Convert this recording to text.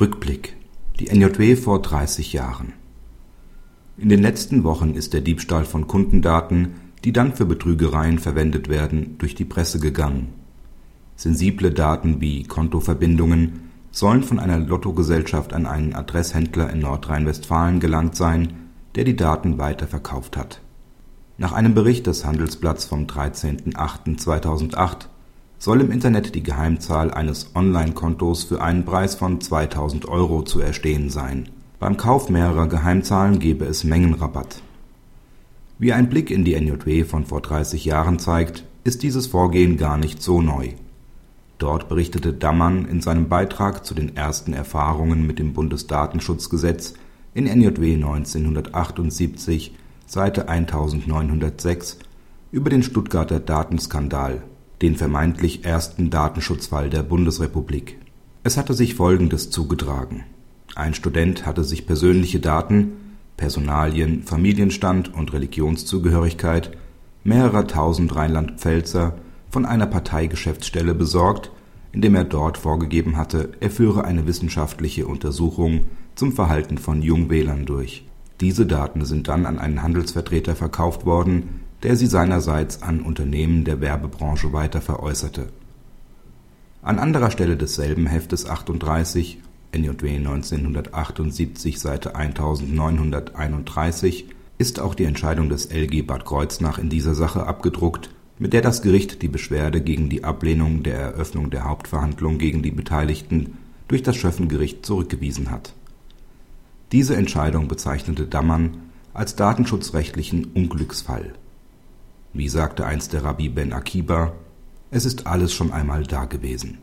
Rückblick. Die NJW vor 30 Jahren. In den letzten Wochen ist der Diebstahl von Kundendaten, die dann für Betrügereien verwendet werden, durch die Presse gegangen. Sensible Daten wie Kontoverbindungen sollen von einer Lottogesellschaft an einen Adresshändler in Nordrhein-Westfalen gelangt sein, der die Daten weiterverkauft hat. Nach einem Bericht des Handelsblatts vom 13.08.2008 soll im Internet die Geheimzahl eines Online-Kontos für einen Preis von 2000 Euro zu erstehen sein. Beim Kauf mehrerer Geheimzahlen gebe es Mengenrabatt. Wie ein Blick in die NJW von vor 30 Jahren zeigt, ist dieses Vorgehen gar nicht so neu. Dort berichtete Dammann in seinem Beitrag zu den ersten Erfahrungen mit dem Bundesdatenschutzgesetz in NJW 1978, Seite 1906, über den Stuttgarter Datenskandal den vermeintlich ersten Datenschutzfall der Bundesrepublik. Es hatte sich Folgendes zugetragen: Ein Student hatte sich persönliche Daten (Personalien, Familienstand und Religionszugehörigkeit) mehrerer tausend Rheinland-Pfälzer von einer Parteigeschäftsstelle besorgt, indem er dort vorgegeben hatte, er führe eine wissenschaftliche Untersuchung zum Verhalten von Jungwählern durch. Diese Daten sind dann an einen Handelsvertreter verkauft worden der sie seinerseits an Unternehmen der Werbebranche weiter veräußerte. An anderer Stelle desselben Heftes 38 (NJW 1978, Seite 1931) ist auch die Entscheidung des LG Bad Kreuznach in dieser Sache abgedruckt, mit der das Gericht die Beschwerde gegen die Ablehnung der Eröffnung der Hauptverhandlung gegen die Beteiligten durch das Schöffengericht zurückgewiesen hat. Diese Entscheidung bezeichnete Dammann als datenschutzrechtlichen Unglücksfall wie sagte einst der Rabbi Ben Akiba: Es ist alles schon einmal dagewesen